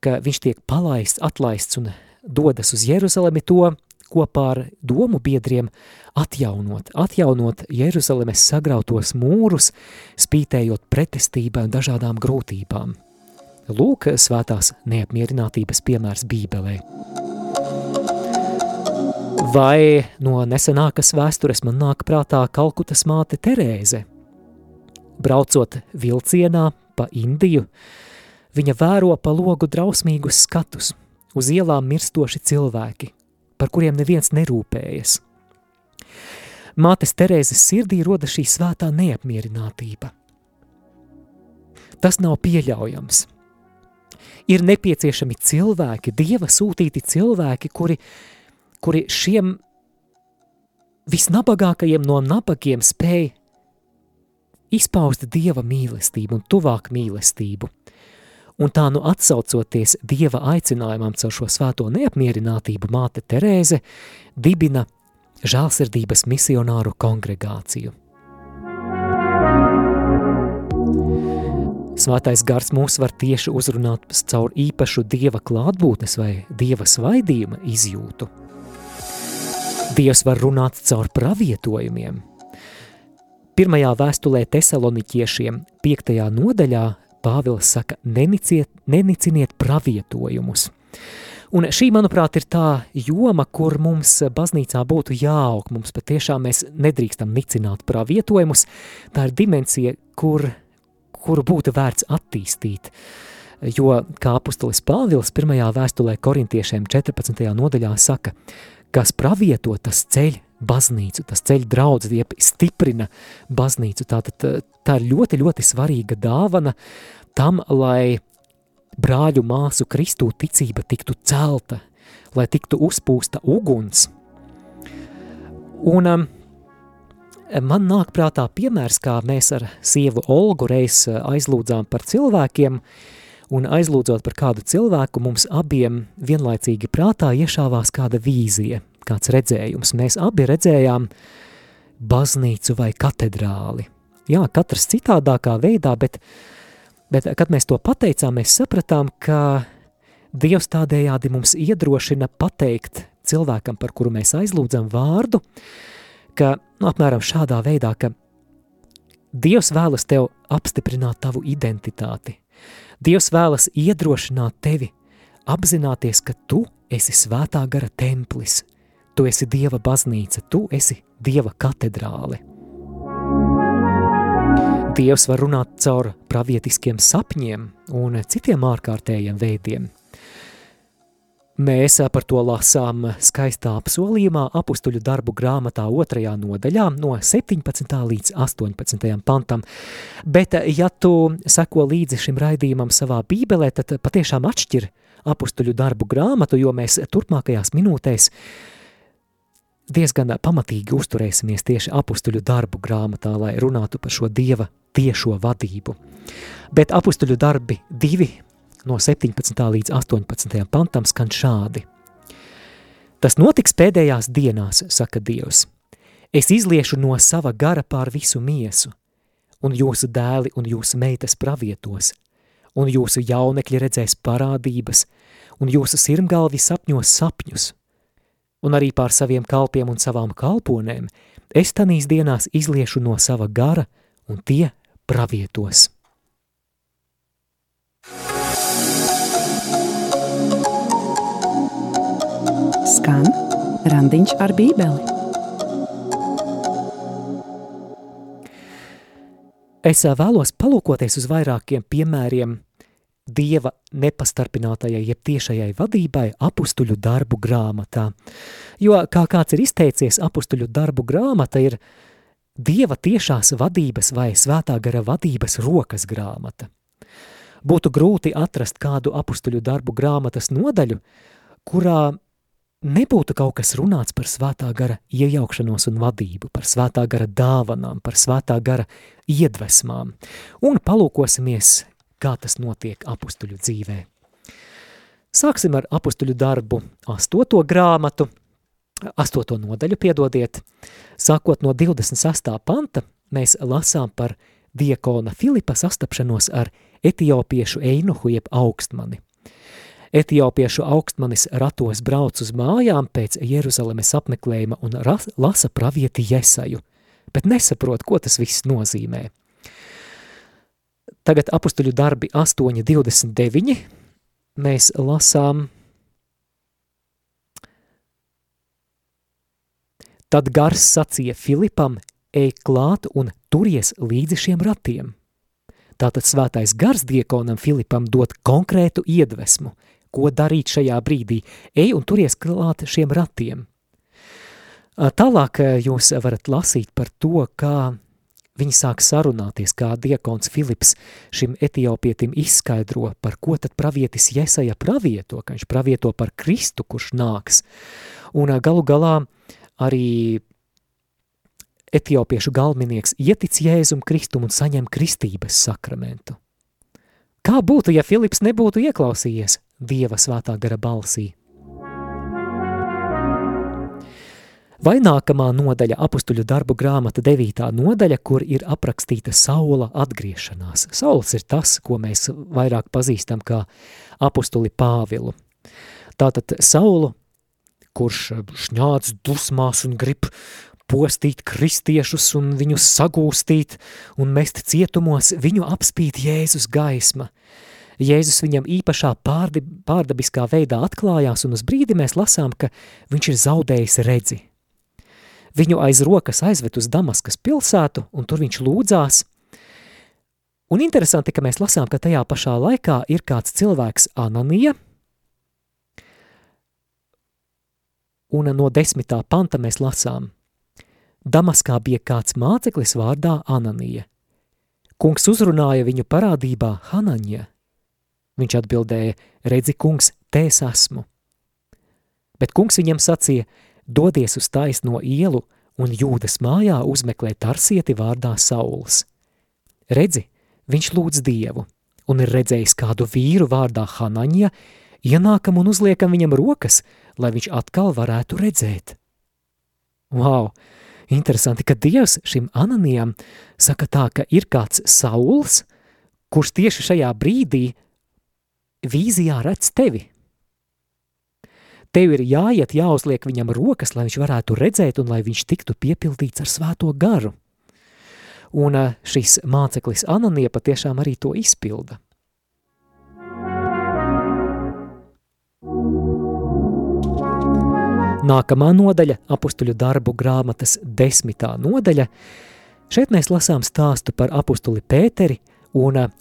ka viņš tiek palaists, atlaists un dodas uz Jeruzalemi to kopā ar domu biedriem atjaunot, atjaunot Jeruzalemes sagrautos mūrus, spītējot pretestībai un dažādām grūtībām. Lūk, svētās neapmierinātības piemērs Bībelē. Vai no nesenākas vēstures man nāk prātā Kalkutas māte Terēze? Braucot vilcienā pa Indiju, viņa vēro pa logu drausmīgus skatus, uz ielām mirstoši cilvēki, par kuriem neviens nerūpējas. Mātes Terēzes sirdī roda šī svētā neapmierinātība. Tas nav pieļaujams. Ir nepieciešami cilvēki, Dieva sūtīti cilvēki, kuri kuri šiem visnabagākajiem no nabagiem spēj izpaust Dieva mīlestību un tuvāk mīlestību. Un tā nu atsaucoties Dieva aicinājumam caur šo svēto neapmierinātību, māte Terēze dibina žālsirdības misionāru kongregāciju. Svētais gars mūs var tieši uzrunāt caur īpašu Dieva klātbūtnes vai Dieva svaidījuma izjūtu – Dievs var runāt caur pravietojumiem. Pirmajā vēstulē tesaloniķiešiem, piektajā nodaļā, Pāvils saka, neniciniet, neniciniet pravietojumus. Un šī, manuprāt, ir tā joma, kur mums baznīcā būtu jāaug. Mums patiešām mēs nedrīkstam nicināt pravietojumus. Tā ir dimensija, kur, kuru būtu vērts attīstīt. Jo, kā apustulis Pāvils pirmajā vēstulē korintiešiem 14. nodaļā saka, kas pravieto, tas ceļ baznīcu, tas ceļ draudz, jeb stiprina baznīcu. Tātad tā ir ļoti, ļoti svarīga dāvana tam, lai brāļu māsu Kristū ticība tiktu celta, lai tiktu uzpūsta uguns. Un um, man nāk prātā piemērs, kā mēs ar sievu Olgu reiz uh, aizlūdzām par cilvēkiem, un aizlūdzot par kādu cilvēku, mums abiem vienlaicīgi prātā iešāvās kāda vīzija, kāds redzējums. Mēs abi redzējām baznīcu vai katedrāli. Jā, katrs citādākā veidā, bet Bet, kad mēs to pateicām, mēs sapratām, ka Dievs tādējādi mums iedrošina pateikt cilvēkam, par kuru mēs aizlūdzam vārdu, ka nu, apmēram šādā veidā, ka Dievs vēlas tev apstiprināt tavu identitāti. Dievs vēlas iedrošināt tevi, apzināties, ka tu esi svētā gara templis, tu esi Dieva baznīca, tu esi Dieva katedrāle. Dievs var runāt caur pravietiskiem sapņiem un citiem ārkārtējiem veidiem. Mēs par to lasām skaistā apsolījumā apustuļu darbu grāmatā otrajā nodaļā no 17. līdz 18. pantam, bet ja tu seko līdzi šim raidījumam savā bībelē, tad patiešām atšķir apustuļu darbu grāmatu, jo mēs turpmākajās minūtēs diezgan pamatīgi uzturēsimies tieši apustuļu darbu grāmatā, lai runātu par šo Dieva tiešo vadību. Bet apustuļu darbi divi no 17. līdz 18. pantam skan šādi. Tas notiks pēdējās dienās, saka Dievs. Es izliešu no sava gara pār visu miesu, un jūsu dēli un jūsu meitas pravietos, un jūsu jaunekļi redzēs parādības, un jūsu sirmgalvi sapņos sapņus, un arī pār saviem kalpiem un savām kalponēm es tanīs dienās izliešu no sava gara, un tie pravietos. Skan randiņš ar bībeli. Es vēlos palūkoties uz vairākiem piemēriem Dieva nepastarpinātajai, jeb tiešajai vadībai apustuļu darbu grāmatā. Jo, kā kāds ir izteicies, apustuļu darbu grāmata ir Dieva tiešās vadības vai svētā gara vadības rokas grāmata. Būtu grūti atrast kādu apustuļu darbu grāmatas nodaļu, kurā nebūtu kaut kas runāts par svētā gara iejaukšanos un vadību, par svētā gara dāvanām, par svētā gara iedvesmām, un palūkosimies, kā tas notiek apustuļu dzīvē. Sāksim ar apustuļu darbu astoto grāmatu – astoto nodaļu, piedodiet, sākot no 26. panta, mēs lasām par diakona Filipa sastapšanos ar etiopiešu einuhu jeb augstmani. Etiopiešu augstmanis ratos brauc uz mājām pēc Jeruzalemes apmeklējuma un lasa pravieti Jesaju, bet nesaprot, ko tas viss nozīmē. Tagad apustuļu darbi 8.29 mēs lasām Tad gars sacīja Filipam, ej klāt un turies līdzi šiem ratiem. Tātad svētais gars diekonam Filipam dod konkrētu iedvesmu, ko darīt šajā brīdī. Ej un turies klāt šiem ratiem. Tālāk jūs varat lasīt par to, kā viņi sāk sarunāties, kā diekons Filips šim etiopietim izskaidro, par ko tad pravietis Jesaja pravieto, ka viņš pravieto par Kristu, kurš nāks. Un galu galā arī etiopiešu galvenieks ietic Jēzum Kristum un saņem kristības sakramentu. Kā būtu, ja Filips nebūtu ieklausījies Dieva svētā gara balsī? Vai nākamā nodaļa apustuļu darbu grāmata devītā nodaļa, kur ir aprakstīta Saula atgriešanās. Sauls ir tas, ko mēs vairāk pazīstam kā apustuli Pāvilu. Tātad Saulu kurš šņāc dusmās un grib postīt kristiešus un viņus sagūstīt un mest cietumos, viņu apspīd Jēzus gaisma. Jēzus viņam īpašā pārdi, pārdabiskā veidā atklājās, un uz brīdi mēs lasām, ka viņš ir zaudējis redzi. Viņu aiz rokas aizved uz Damaskas pilsētu, un tur viņš lūdzās. Un interesanti, ka mēs lasām, ka tajā pašā laikā ir kāds cilvēks Ananija, un no desmitā panta mēs lasām. Damaskā bija kāds māceklis vārdā Ananija. Kungs uzrunāja viņu parādībā Hanaņa. Viņš atbildēja, redzi, kungs, te es esmu. Bet kungs viņam sacīja, dodies uz taisno ielu un jūdas mājā uzmeklē tarsieti vārdā Sauls. Redzi, viņš lūdz Dievu un ir redzējis kādu vīru vārdā Hanaņa, ienākam un uzliekam viņam rokas, lai viņš atkal varētu redzēt. Wow! Interesanti, ka Dievs šim Ananijam saka tā, ka ir kāds Sauls, kurš tieši šajā brīdī vīzijā redz tevi. Tev ir jāiet, jāuzliek viņam rokas, lai viņš varētu redzēt un lai viņš tiktu piepildīts ar svēto garu. Un eh, šis māceklis Ananija patiešām arī to izpilda. Nākamā nodaļa, apustuļu darbu grāmatas desmitā nodaļa, šeit mēs lasām stāstu par apustuli Pēteri un eh,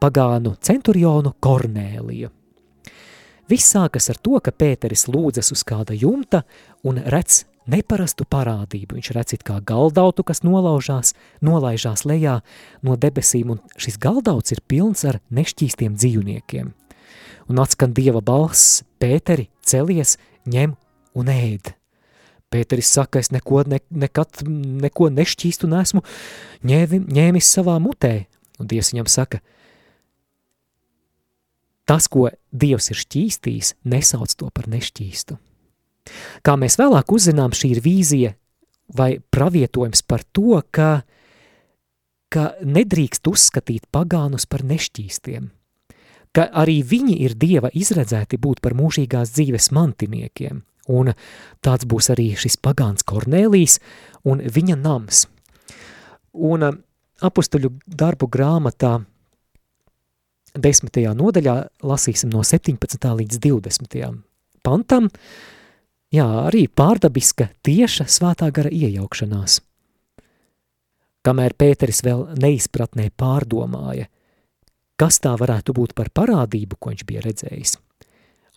pagānu centurionu Kornēliju. Viss sākas ar to, ka Pēteris lūdzas uz kāda jumta un redz neparastu parādību. Viņš redz it kā galdautu, kas nolaužās, nolaižās lejā no debesīm, un šis galdauts ir pilns ar nešķīstiem dzīvniekiem. Un atskan Dieva balss, Pēteri, celies, ņem un ēd. Pēteris saka, es neko, ne, nekad, neko nešķīstu nesmu ņēvi, ņēmis savā mutē. Un Dievs viņam saka, tas, ko Dievs ir šķīstījis, nesauc to par nešķīstu. Kā mēs vēlāk uzzinām, šī ir vīzija vai pravietojums par to, ka, ka nedrīkst uzskatīt pagānus par nešķīstiem, ka arī viņi ir Dieva izredzēti būt par mūžīgās dzīves mantiniekiem, un tāds būs arī šis pagāns Kornēlijs un viņa nams. Un apustuļu darbu grāmatā desmitajā nodaļā lasīsim no 17. līdz 20. pantam, jā, arī pārdabiska tieša svētā gara iejaukšanās. Kamēr Pēteris vēl neizpratnē pārdomāja, kas tā varētu būt par parādību, ko viņš bija redzējis –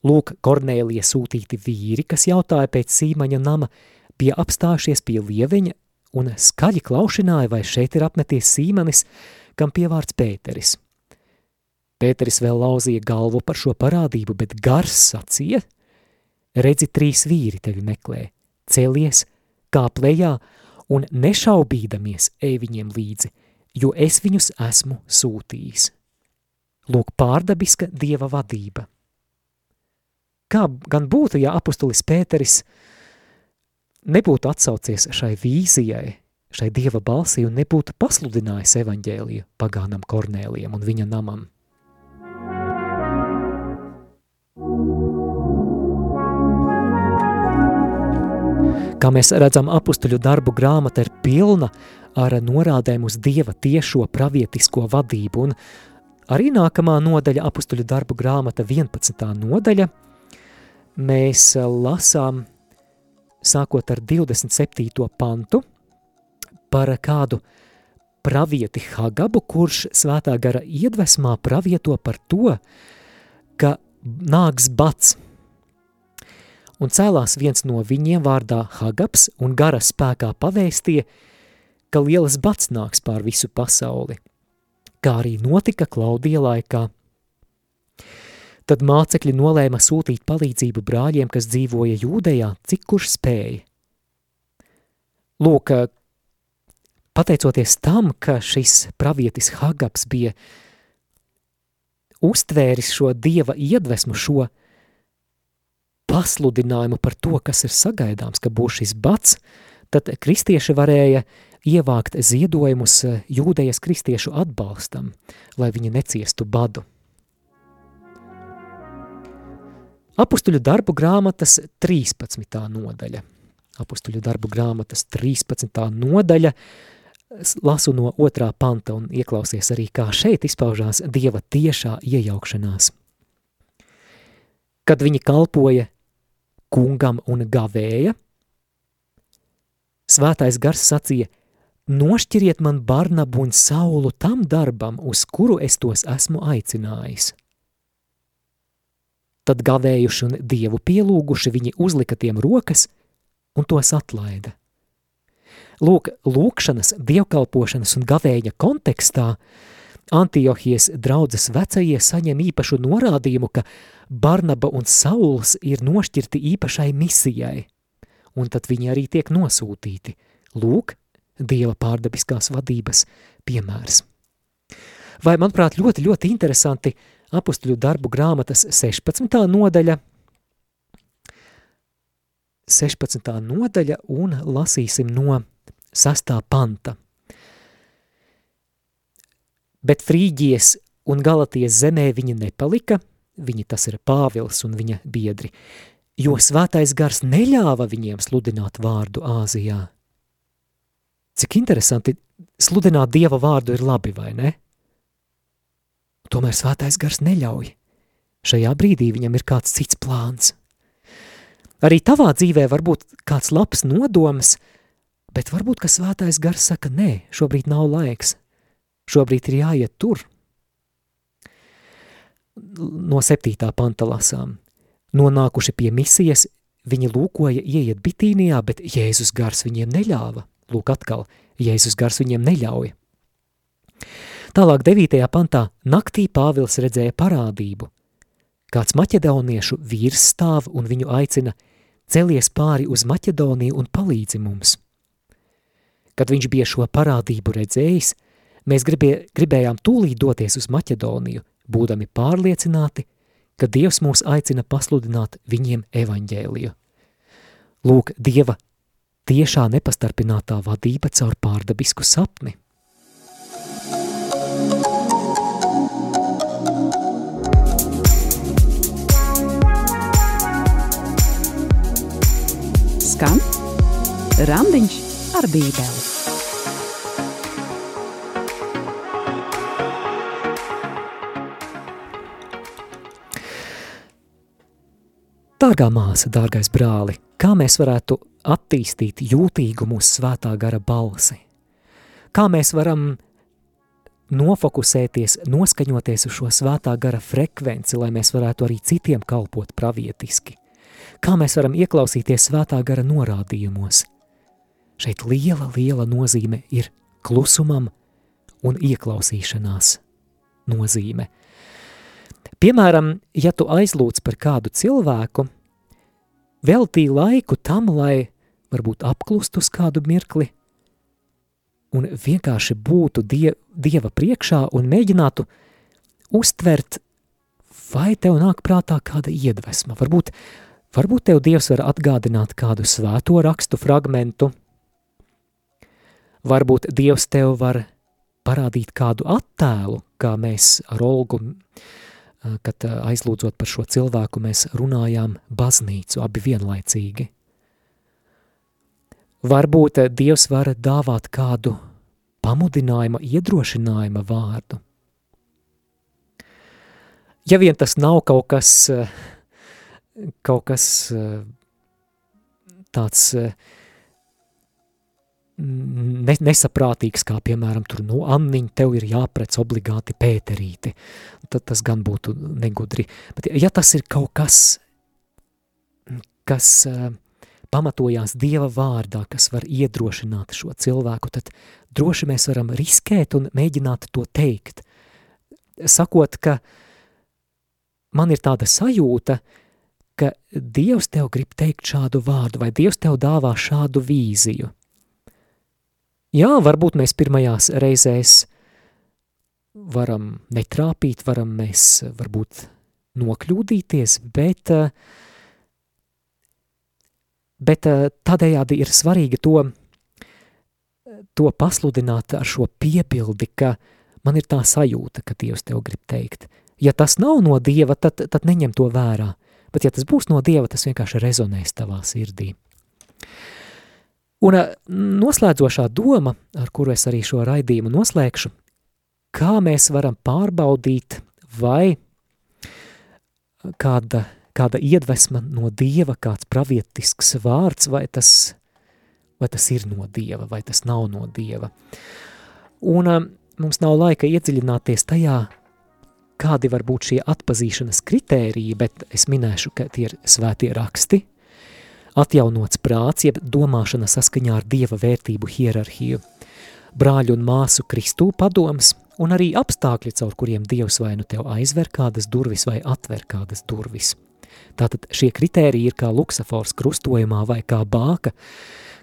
Lūk, Kornēlija sūtīti vīri, kas jautāja pēc sīmaņa nama, bija apstājušies pie lieveņa un skaļi klaušināja, vai šeit ir apmeties sīmanis, kam pievārds Pēteris. Pēteris vēl lauzīja galvu par šo parādību, bet gars sacīja, redzi trīs vīri tevi meklē, celies, kāp lejā un nešaubīdamies ej viņiem līdzi, jo es viņus esmu sūtījis. Lūk pārdabiska dieva vadība kā gan būtu, ja apustulis Pēteris nebūtu atsaucies šai vīzijai, šai dieva balsī un nebūtu pasludinājis evaņģēliju pagānam Kornēlijam un viņa namam. Kā mēs redzam, apustuļu darbu grāmata ir pilna ar norādēm uz Dieva tiešo pravietisko vadību, un arī nākamā nodaļa, apustuļu darbu grāmata 11. nodaļa, mēs lasām, sākot ar 27. pantu, par kādu pravieti Hagabu, kurš svētā gara iedvesmā pravieto par to, ka nāks bats. Un cēlās viens no viņiem vārdā Hagabs un gara spēkā pavēstīja, ka lielas bats nāks pār visu pasauli, kā arī notika Klaudija laikā – Tad mācekļi nolēma sūtīt palīdzību brāļiem, kas dzīvoja Jūdejā, cik kurš spēja. Lūk, pateicoties tam, ka šis pravietis Hagabs bija uztvēris šo dieva iedvesmu, šo pasludinājumu par to, kas ir sagaidāms, ka būs šis bats, tad kristieši varēja ievākt ziedojumus jūdejas kristiešu atbalstam, lai viņi neciestu badu. Apustuļu darbu grāmatas 13. nodaļa. Apustuļu darbu grāmatas 13. nodaļa lasu no otrā panta un ieklausies arī, kā šeit izpaužās Dieva tiešā iejaukšanās. Kad viņi kalpoja kungam un gavēja, svētais gars sacīja, nošķiriet man Barnabu un Saulu tam darbam, uz kuru es tos esmu aicinājis. Tad gavējuši un dievu pielūguši, viņi uzlika tiem rokas un tos atlaida. Lūk, lūkšanas, dievkalpošanas un gavēņa kontekstā Antiohijas draudzes vecajie saņem īpašu norādījumu, ka Barnaba un Sauls ir nošķirti īpašai misijai, un tad viņi arī tiek nosūtīti. Lūk, dieva pārdabiskās vadības piemērs. Vai, manuprāt, ļoti, ļoti interesanti – apustuļu darbu grāmatas 16. nodaļa, 16. nodaļa un lasīsim no 6. panta. Bet Frīģies un Galatijas zemē viņa nepalika, viņi tas ir Pāvils un viņa biedri, jo svētais gars neļāva viņiem sludināt vārdu Āzijā. Cik interesanti, sludināt Dieva vārdu ir labi, vai ne? Tomēr svētais gars neļauj. Šajā brīdī viņam ir kāds cits plāns. Arī tavā dzīvē var būt kāds labs nodoms, bet varbūt, ka svētais gars saka, nē, šobrīd nav laiks, šobrīd ir jāiet tur. No septītā panta lasām. Nonākuši pie misijas, viņi lūkoja ieiet bitīnijā, bet Jēzus gars viņiem neļāva. Lūk atkal, Jēzus gars viņiem neļauja. Tālāk 9. pantā naktī Pāvils redzēja parādību. Kāds maķedoniešu vīrs stāv un viņu aicina celies pāri uz Maķedoniju un palīdzi mums. Kad viņš bija šo parādību redzējis, mēs gribē, gribējām tūlīt doties uz Maķedoniju, būdami pārliecināti, ka Dievs mūs aicina pasludināt viņiem evaņģēliju. Lūk, Dieva tiešā nepastarpinātā vadība caur pārdabisku sapni. skan Randiņš ar Bībeli. Dārgā māsa, dārgais brāli, kā mēs varētu attīstīt jūtīgumu uz svētā gara balsi? Kā mēs varam nofokusēties, noskaņoties uz šo svētā gara frekvenci, lai mēs varētu arī citiem kalpot pravietiski? Kā mēs varam ieklausīties svētā gara norādījumos? Šeit liela, liela nozīme ir klusumam un ieklausīšanās nozīme. Piemēram, ja tu aizlūdz par kādu cilvēku, veltī laiku tam, lai varbūt apklust uz kādu mirkli un vienkārši būtu die, Dieva priekšā un mēģinātu uztvert, vai tev nāk prātā kāda iedvesma. Varbūt Varbūt tev Dievs var atgādināt kādu svēto rakstu fragmentu, varbūt Dievs tev var parādīt kādu attēlu, kā mēs ar Olgu, kad aizlūdzot par šo cilvēku, mēs runājām baznīcu abi vienlaicīgi. Varbūt Dievs var dāvāt kādu pamudinājuma, iedrošinājuma vārdu. Ja vien tas nav kaut kas kaut kas tāds nesaprātīgs, kā piemēram, tur, nu, Anniņ, tev ir jāprec obligāti pēterīti, tad tas gan būtu negudri. Bet ja tas ir kaut kas, kas uh, pamatojās Dieva vārdā, kas var iedrošināt šo cilvēku, tad droši mēs varam riskēt un mēģināt to teikt. Sakot, ka man ir tāda sajūta, ka Dievs tev grib teikt šādu vārdu, vai Dievs tev dāvā šādu vīziju. Jā, varbūt mēs pirmajās reizēs varam netrāpīt, varam mēs varbūt nokļūdīties, bet, bet tādējādi ir svarīgi to, to pasludināt ar šo piebildi, ka man ir tā sajūta, ka Dievs tev grib teikt. Ja tas nav no Dieva, tad, tad neņem to vērā bet ja tas būs no Dieva, tas vienkārši rezonēs tavā sirdī. Un noslēdzošā doma, ar kuru es arī šo raidījumu noslēgšu, kā mēs varam pārbaudīt, vai kāda, kāda iedvesma no Dieva, kāds pravietisks vārds, vai tas, vai tas ir no Dieva, vai tas nav no Dieva. Un mums nav laika iedziļināties tajā, kādi var būt šie atpazīšanas kritēriji, bet es minēšu, ka tie ir svētie raksti, atjaunots prāts, jeb domāšana saskaņā ar dieva vērtību hierarhiju, brāļu un māsu kristū padoms un arī apstākļi, caur kuriem dievs vai nu tev aizver kādas durvis vai atver kādas durvis. Tātad šie kritēriji ir kā luksafors krustojumā vai kā bāka,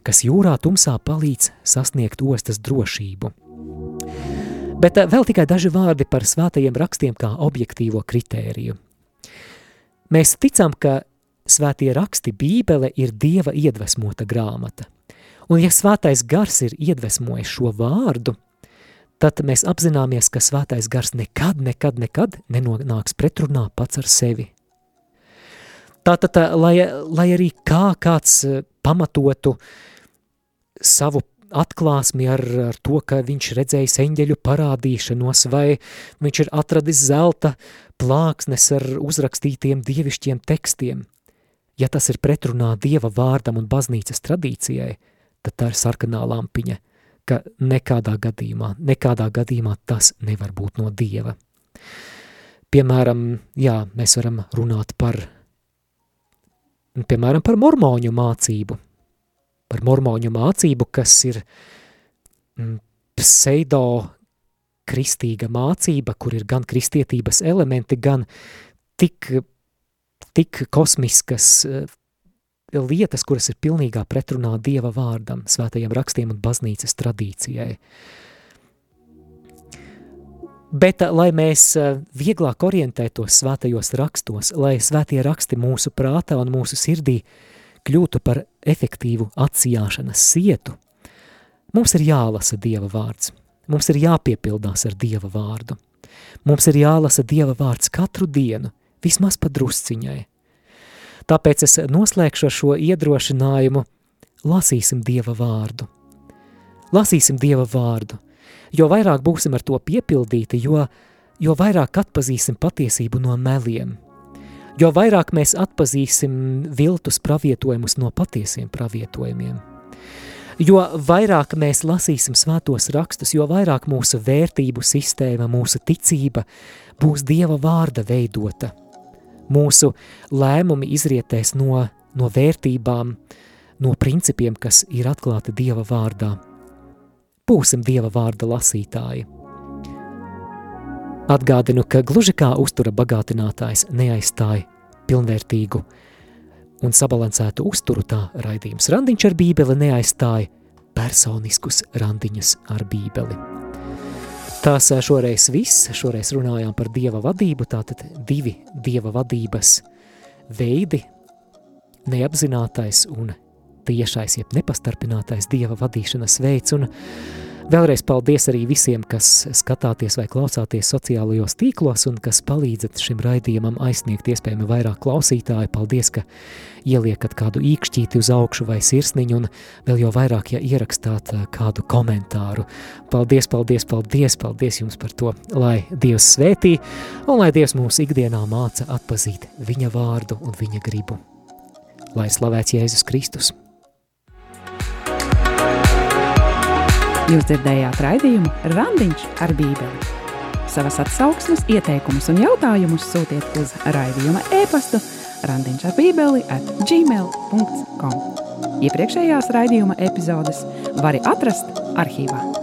kas jūrā tumsā palīdz sasniegt ostas drošību. Bet eh, vēl tikai daži vārdi par svētajiem rakstiem kā objektīvo kritēriju. Mēs ticam, ka svētie raksti Bībele ir Dieva iedvesmota grāmata. Un ja svētais gars ir iedvesmojis šo vārdu, tad mēs apzināmies, ka svētais gars nekad, nekad, nekad nenonāks pretrunā pats ar sevi. Tātad, eh, lai, lai arī kā kāds eh, pamatotu savu atklāsmi ar, ar to, ka viņš redzējis eņģeļu parādīšanos, vai viņš ir atradis zelta plāksnes ar uzrakstītiem dievišķiem tekstiem. Ja tas ir pretrunā dieva vārdam un baznīcas tradīcijai, tad tā ir sarkanā lampiņa, ka nekādā gadījumā, nekādā gadījumā tas nevar būt no dieva. Piemēram, jā, mēs varam runāt par, piemēram, par mormoņu mācību – par mormoņu mācību, kas ir mm, pseido kristīga mācība, kur ir gan kristietības elementi, gan tik, tik kosmiskas uh, lietas, kuras ir pilnīgā pretrunā Dieva vārdam, svētajiem rakstiem un baznīcas tradīcijai. Bet, uh, lai mēs uh, vieglāk orientētos svētajos rakstos, lai svētie raksti mūsu prātā un mūsu sirdī kļūtu par efektīvu atsijāšanas sietu, mums ir jālasa Dieva vārds, mums ir jāpiepildās ar Dieva vārdu, mums ir jālasa Dieva vārds katru dienu, vismaz pa drusciņai. Tāpēc es noslēgšu ar šo iedrošinājumu, lasīsim Dieva vārdu. Lasīsim Dieva vārdu, jo vairāk būsim ar to piepildīti, jo, jo vairāk atpazīsim patiesību no meliem – jo vairāk mēs atpazīsim viltus pravietojumus no patiesiem pravietojumiem. Jo vairāk mēs lasīsim svētos rakstus, jo vairāk mūsu vērtību sistēma, mūsu ticība būs Dieva vārda veidota. Mūsu lēmumi izrietēs no, no vērtībām, no principiem, kas ir atklāti Dieva vārdā. Būsim Dieva vārda lasītāji. Atgādinu, ka gluži kā uztura bagātinātājs neaizstāja pilnvērtīgu un sabalansētu uzturu tā raidījums randiņš ar bībeli neaizstāja personiskus randiņus ar bībeli. Tās šoreiz viss, šoreiz runājām par dieva vadību, tātad divi dieva vadības veidi, neapzinātais un tiešais, jeb nepastarpinātais dieva vadīšanas veids, un Vēlreiz paldies arī visiem, kas skatāties vai klausāties sociālajos tīklos un kas palīdzat šim raidījumam aizsniegt iespējami vairāk klausītāju. Paldies, ka ieliekat kādu īkšķīti uz augšu vai sirsniņu un vēl jau vairāk, ja ierakstāt eh, kādu komentāru. Paldies, paldies, paldies, paldies jums par to, lai Dievs svētī un lai Dievs mūs ikdienā māca atpazīt viņa vārdu un viņa gribu. Lai slavēts Jēzus Kristus! Jūs dzirdējāt raidījumu Randiņš ar Bībeli. Savas atsauksmes, ieteikumus un jautājumus sūtiet uz raidījuma e-pastu randiņš ar bībeli at gmail.com. Iepriekšējās raidījuma epizodes var atrast arhīvā.